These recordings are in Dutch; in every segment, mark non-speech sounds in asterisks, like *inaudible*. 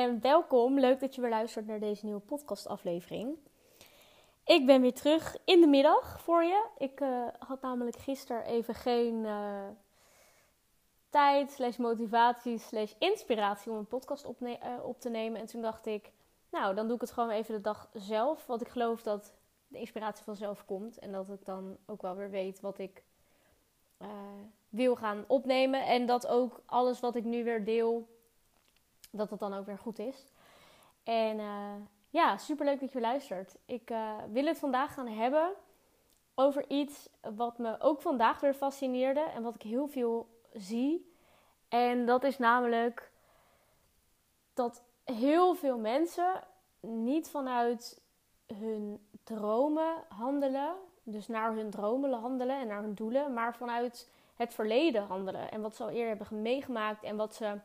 en welkom. Leuk dat je weer luistert naar deze nieuwe podcastaflevering. Ik ben weer terug in de middag voor je. Ik uh, had namelijk gisteren even geen uh, tijd, slash motivatie, slash inspiratie om een podcast op, uh, op, te nemen. En toen dacht ik, nou, dan doe ik het gewoon even de dag zelf. Want ik geloof dat de inspiratie vanzelf komt. En dat ik dan ook wel weer weet wat ik wil gaan opnemen. En dat ook alles wat ik nu weer deel dat het dan ook weer goed is. En uh, ja, superleuk dat je luistert. Ik uh, wil het vandaag gaan hebben over iets wat me ook vandaag weer fascineerde en wat ik heel veel zie. En dat is namelijk dat heel veel mensen niet vanuit hun dromen handelen, dus naar hun dromen handelen en naar hun doelen, maar vanuit het verleden handelen en wat ze al eerder hebben meegemaakt en wat ze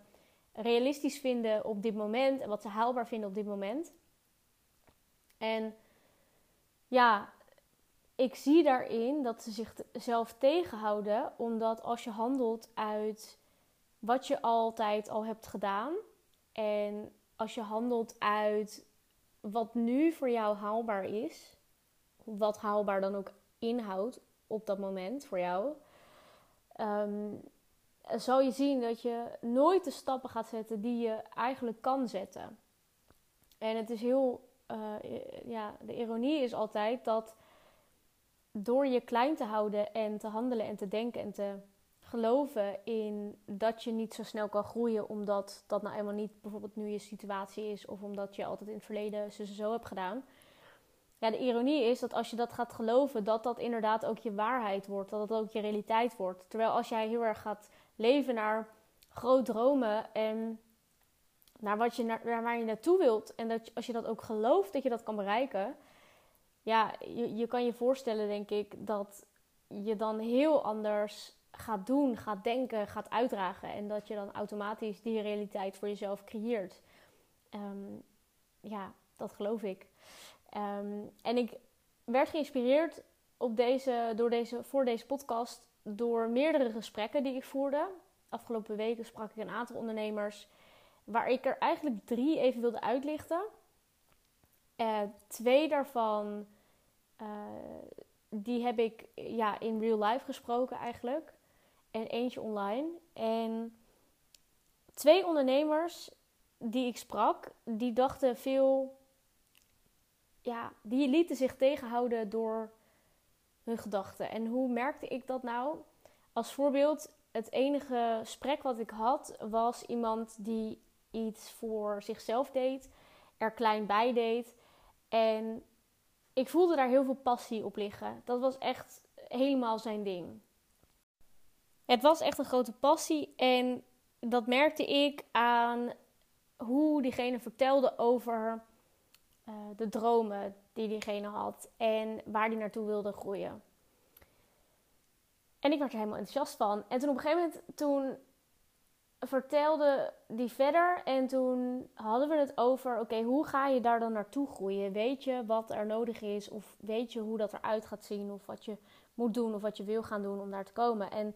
realistisch vinden op dit moment en wat ze haalbaar vinden op dit moment. En ja, ik zie daarin dat ze zichzelf tegenhouden, omdat als je handelt uit wat je altijd al hebt gedaan en als je handelt uit wat nu voor jou haalbaar is, wat haalbaar dan ook inhoudt op dat moment voor jou, um, zal je zien dat je nooit de stappen gaat zetten die je eigenlijk kan zetten. En het is heel, uh, ja, de ironie is altijd dat door je klein te houden en te handelen en te denken en te geloven in dat je niet zo snel kan groeien, omdat dat nou eenmaal niet bijvoorbeeld nu je situatie is, of omdat je altijd in het verleden zo, zo hebt gedaan. Ja, de ironie is dat als je dat gaat geloven, dat dat inderdaad ook je waarheid wordt, dat dat ook je realiteit wordt. Terwijl als jij heel erg gaat leven naar groot dromen en naar, wat je, naar, waar je naartoe wilt. En dat als je dat ook gelooft dat je dat kan bereiken, ja, je, je kan je voorstellen, denk ik, dat je dan heel anders gaat doen, gaat denken, gaat uitdragen. En dat je dan automatisch die realiteit voor jezelf creëert. Ehm, ja, dat geloof ik. Ehm, en ik werd geïnspireerd op deze, door deze, voor deze podcast door meerdere gesprekken die ik voerde. Afgelopen weken sprak ik een aantal ondernemers, waar ik er eigenlijk drie even wilde uitlichten. Uh, twee daarvan, uh, die heb ik ja, in real life gesproken eigenlijk. En eentje online. En twee ondernemers die ik sprak, die dachten veel, ja, die lieten zich tegenhouden door hun gedachten. En hoe merkte ik dat nou? Als voorbeeld, het enige gesprek wat ik had was iemand die iets voor zichzelf deed, er klein bij deed. En ik voelde daar heel veel passie op liggen. Dat was echt helemaal zijn ding. Het was echt een grote passie en dat merkte ik aan hoe diegene vertelde over uh, de dromen die diegene had en waar die naartoe wilde groeien. En ik werd er helemaal enthousiast van. En toen op een gegeven moment, toen vertelde die verder en toen hadden we het over, oké, hoe ga je daar dan naartoe groeien? Weet je wat er nodig is of weet je hoe dat eruit gaat zien of wat je moet doen of wat je wil gaan doen om daar te komen? En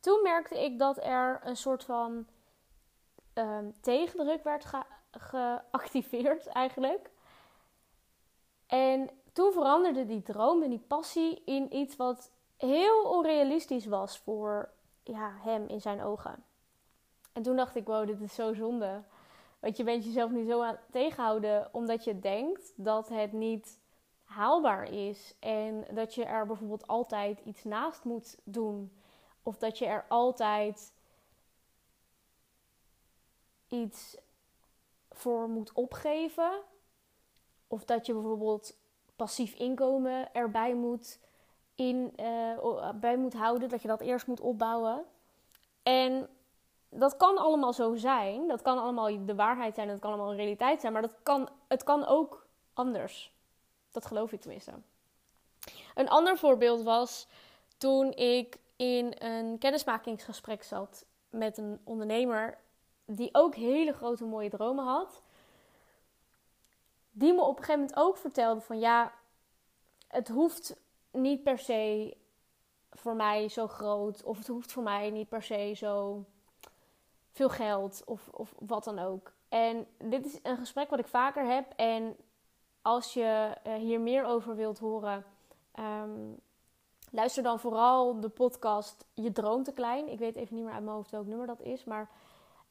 toen merkte ik dat er een soort van um, tegendruk werd geactiveerd eigenlijk. En toen veranderde die droom en die passie in iets wat heel onrealistisch was voor ja, hem in zijn ogen. En toen dacht ik, wow, dit is zo zonde. Want je bent jezelf nu zo aan tegenhouden omdat je denkt dat het niet haalbaar is. En dat je er bijvoorbeeld altijd iets naast moet doen. Of dat je er altijd iets voor moet opgeven. Of dat je bijvoorbeeld passief inkomen erbij moet, in, uh, bij moet houden. Dat je dat eerst moet opbouwen. En dat kan allemaal zo zijn. Dat kan allemaal de waarheid zijn. Dat kan allemaal een realiteit zijn. Maar dat kan, het kan ook anders. Dat geloof ik tenminste. Een ander voorbeeld was toen ik in een kennismakingsgesprek zat met een ondernemer die ook hele grote mooie dromen had die me op een gegeven moment ook vertelde van ja, het hoeft niet per se voor mij zo groot of het hoeft voor mij niet per se zo veel geld of, of wat dan ook. En dit is een gesprek wat ik vaker heb. En als je uh, hier meer over wilt horen, um, luister dan vooral de podcast Je Droom te Klein. Ik weet even niet meer uit mijn hoofd welk nummer dat is, maar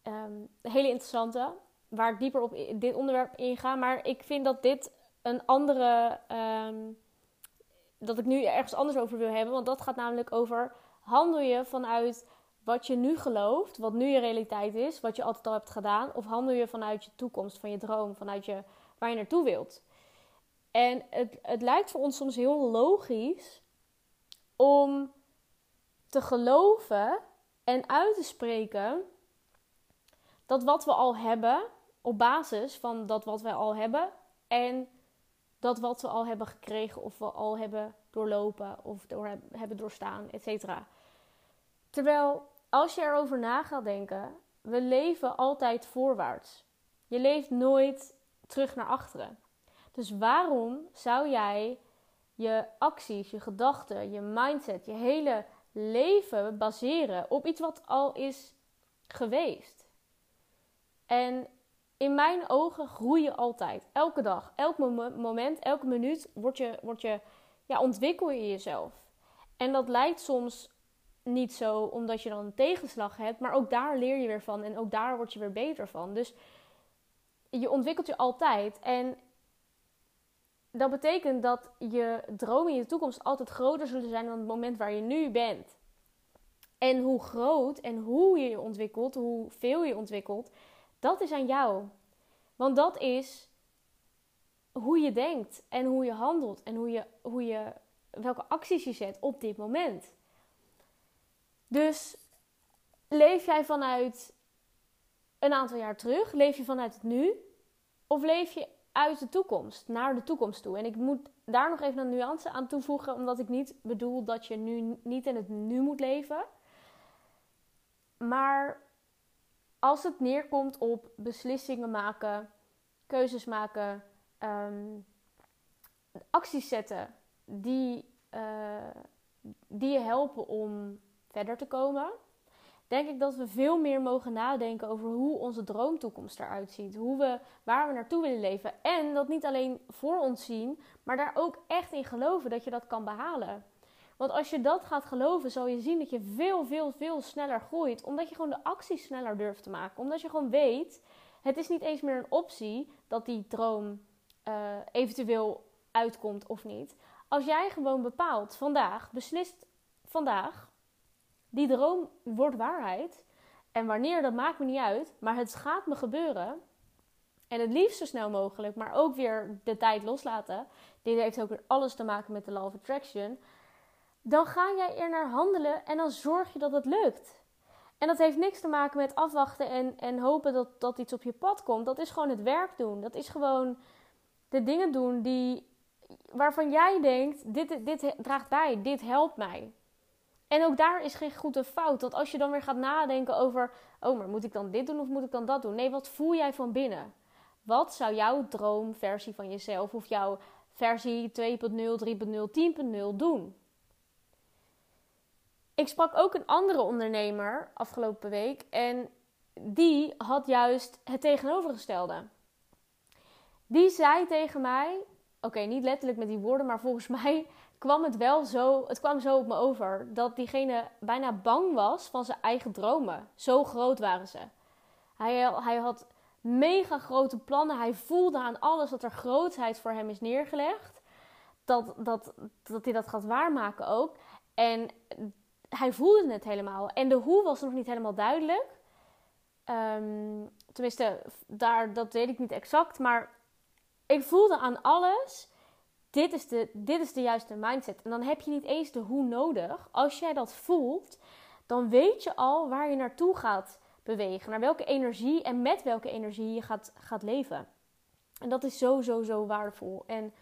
um, hele interessante. Waar ik dieper op dit onderwerp inga. Maar ik vind dat dit een andere. Um, dat ik nu ergens anders over wil hebben. Want dat gaat namelijk over. Handel je vanuit wat je nu gelooft, wat nu je realiteit is, wat je altijd al hebt gedaan, of handel je vanuit je toekomst, van je droom, vanuit je, waar je naartoe wilt? En het, het lijkt voor ons soms heel logisch om te geloven en uit te spreken dat wat we al hebben, op basis van dat wat we al hebben en dat wat we al hebben gekregen of we al hebben doorlopen of door, hebben doorstaan, et cetera. Terwijl als je erover na gaat denken, we leven altijd voorwaarts. Je leeft nooit terug naar achteren. Dus waarom zou jij je acties, je gedachten, je mindset, je hele leven baseren op iets wat al is geweest? En in mijn ogen groei je altijd. Elke dag, elk moment, elke minuut word je, word je, ja, ontwikkel je jezelf. En dat lijkt soms niet zo omdat je dan een tegenslag hebt, maar ook daar leer je weer van en ook daar word je weer beter van. Dus je ontwikkelt je altijd. En dat betekent dat je dromen in de toekomst altijd groter zullen zijn dan het moment waar je nu bent. En hoe groot en hoe je je ontwikkelt, hoeveel je ontwikkelt, dat is aan jou. Want dat is hoe je denkt en hoe je handelt en hoe je, hoe je, welke acties je zet op dit moment. Dus leef jij vanuit een aantal jaar terug? Leef je vanuit het nu? Of leef je uit de toekomst, naar de toekomst toe? En ik moet daar nog even een nuance aan toevoegen, omdat ik niet bedoel dat je nu niet in het nu moet leven. Maar als het neerkomt op beslissingen maken, keuzes maken, um, acties zetten die, uh, die je helpen om verder te komen, denk ik dat we veel meer mogen nadenken over hoe onze droomtoekomst eruit ziet. Hoe we, waar we naartoe willen leven. En dat niet alleen voor ons zien, maar daar ook echt in geloven dat je dat kan behalen. Want als je dat gaat geloven, zal je zien dat je veel, veel, veel sneller groeit. Omdat je gewoon de acties sneller durft te maken. Omdat je gewoon weet, het is niet eens meer een optie dat die droom uh, eventueel uitkomt of niet. Als jij gewoon bepaalt, vandaag, beslist vandaag, die droom wordt waarheid. En wanneer, dat maakt me niet uit. Maar het gaat me gebeuren. En het liefst zo snel mogelijk, maar ook weer de tijd loslaten. Dit heeft ook weer alles te maken met de Law of Attraction. Dan ga jij er naar handelen en dan zorg je dat het lukt. En dat heeft niks te maken met afwachten en, en hopen dat, dat iets op je pad komt. Dat is gewoon het werk doen. Dat is gewoon de dingen doen die, waarvan jij denkt: dit, dit draagt bij, dit helpt mij. En ook daar is geen goed of fout. Want als je dan weer gaat nadenken over: oh, maar moet ik dan dit doen of moet ik dan dat doen? Nee, wat voel jij van binnen? Wat zou jouw droomversie van jezelf of jouw versie 2.0, 3.0, 10.0 doen? Ik sprak ook een andere ondernemer afgelopen week en die had juist het tegenovergestelde. Die zei tegen mij, oké, niet letterlijk met die woorden, maar volgens *laughs* mij kwam het wel zo, het kwam zo op me over dat diegene bijna bang was van zijn eigen dromen. Zo groot waren ze. Hij, hij had mega grote plannen. Hij voelde aan alles dat er grootheid voor hem is neergelegd. Dat, dat, dat hij dat gaat waarmaken ook. En hij voelde het helemaal. En de hoe was nog niet helemaal duidelijk. Um, tenminste, daar, dat weet ik niet exact. Maar ik voelde aan alles dit is, de, dit is de juiste mindset. En dan heb je niet eens de hoe nodig. Als jij dat voelt, dan weet je al waar je naartoe gaat bewegen. Naar welke energie en met welke energie je gaat, gaat leven. En dat is zo, zo, zo waardevol. En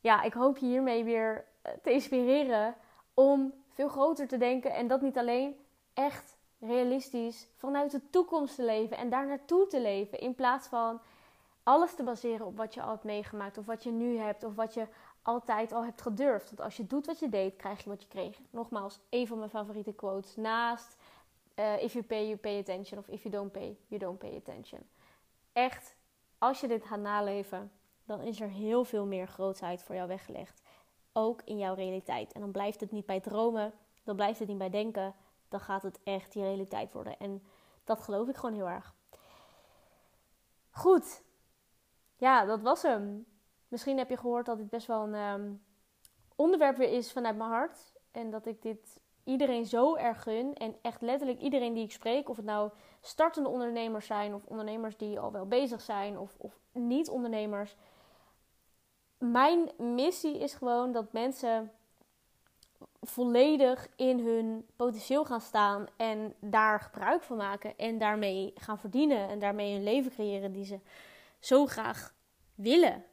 ja, ik hoop je hiermee weer eh, te inspireren om veel groter te denken. En dat niet alleen echt realistisch vanuit de toekomst te leven en daar naartoe te leven. In plaats van alles te baseren op wat je al hebt meegemaakt, of wat je nu hebt, of wat je altijd al hebt gedurfd. Want als je doet wat je deed, krijg je wat je kreeg. Nogmaals, een van mijn favoriete quotes. Naast uh, if you pay, you pay attention. Of if you don't pay, you don't pay attention. Echt, als je dit gaat naleven, dan is er heel veel meer grootheid voor jou weggelegd. Ook in jouw realiteit. En dan blijft het niet bij dromen, dan blijft het niet bij denken. Dan gaat het echt je realiteit worden. En dat geloof ik gewoon heel erg. Goed. Ja, dat was hem. Misschien heb je gehoord dat dit best wel een ehm, onderwerp weer is vanuit mijn hart. En dat ik dit iedereen zo erg gun. En echt letterlijk iedereen die ik spreek, of het nou startende ondernemers zijn of ondernemers die al wel bezig zijn of, of niet-ondernemers. Mijn missie is gewoon dat mensen volledig in hun potentieel gaan staan en daar gebruik van maken en daarmee gaan verdienen en daarmee een leven creëren die ze zo graag willen.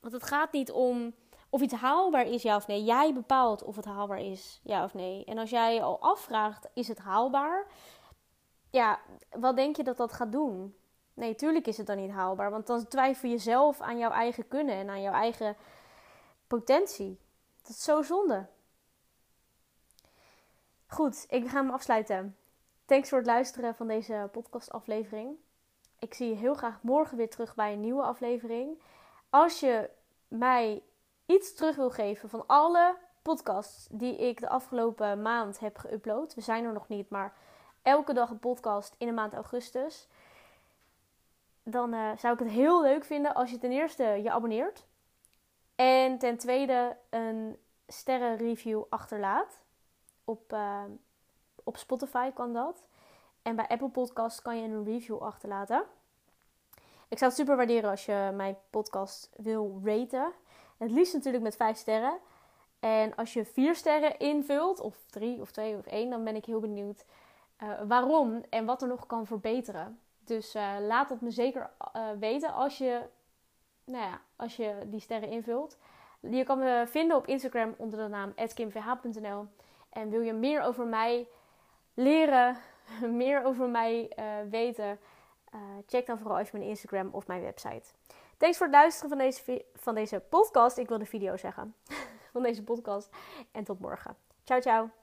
Want het gaat niet om of iets haalbaar is, ja of nee. Jij bepaalt of het haalbaar is, ja of nee. En als jij al afvraagt, is het haalbaar? Ja, wat denk je dat dat gaat doen? Nee, tuurlijk is het dan niet haalbaar. Want dan twijfel je zelf aan jouw eigen kunnen en aan jouw eigen potentie. Dat is zo zonde. Goed, ik ga hem afsluiten. Thanks voor het luisteren van deze podcastaflevering. Ik zie je heel graag morgen weer terug bij een nieuwe aflevering. Als je mij iets terug wil geven van alle podcasts die ik de afgelopen maand heb geüpload. We zijn er nog niet, maar elke dag een podcast in de maand augustus. Dan uh, zou ik het heel leuk vinden als je ten eerste je abonneert. En ten tweede een sterrenreview achterlaat. Op, uh, op Spotify kan dat. En bij Apple Podcasts kan je een review achterlaten. Ik zou het super waarderen als je mijn podcast wil raten. Het liefst natuurlijk met 5 sterren. En als je 4 sterren invult, of 3 of 2 of 1, dan ben ik heel benieuwd uh, waarom en wat er nog kan verbeteren. Dus uh, laat het me zeker uh, weten als je, nou ja, als je die sterren invult. Je kan me vinden op Instagram onder de naam @kimvh.nl. En wil je meer over mij leren, *laughs* meer over mij weten, check dan vooral even mijn Instagram of mijn website. Thanks voor het luisteren van deze, van deze podcast. Ik wil de video zeggen. *laughs* van deze podcast. En tot morgen. Ciao, ciao.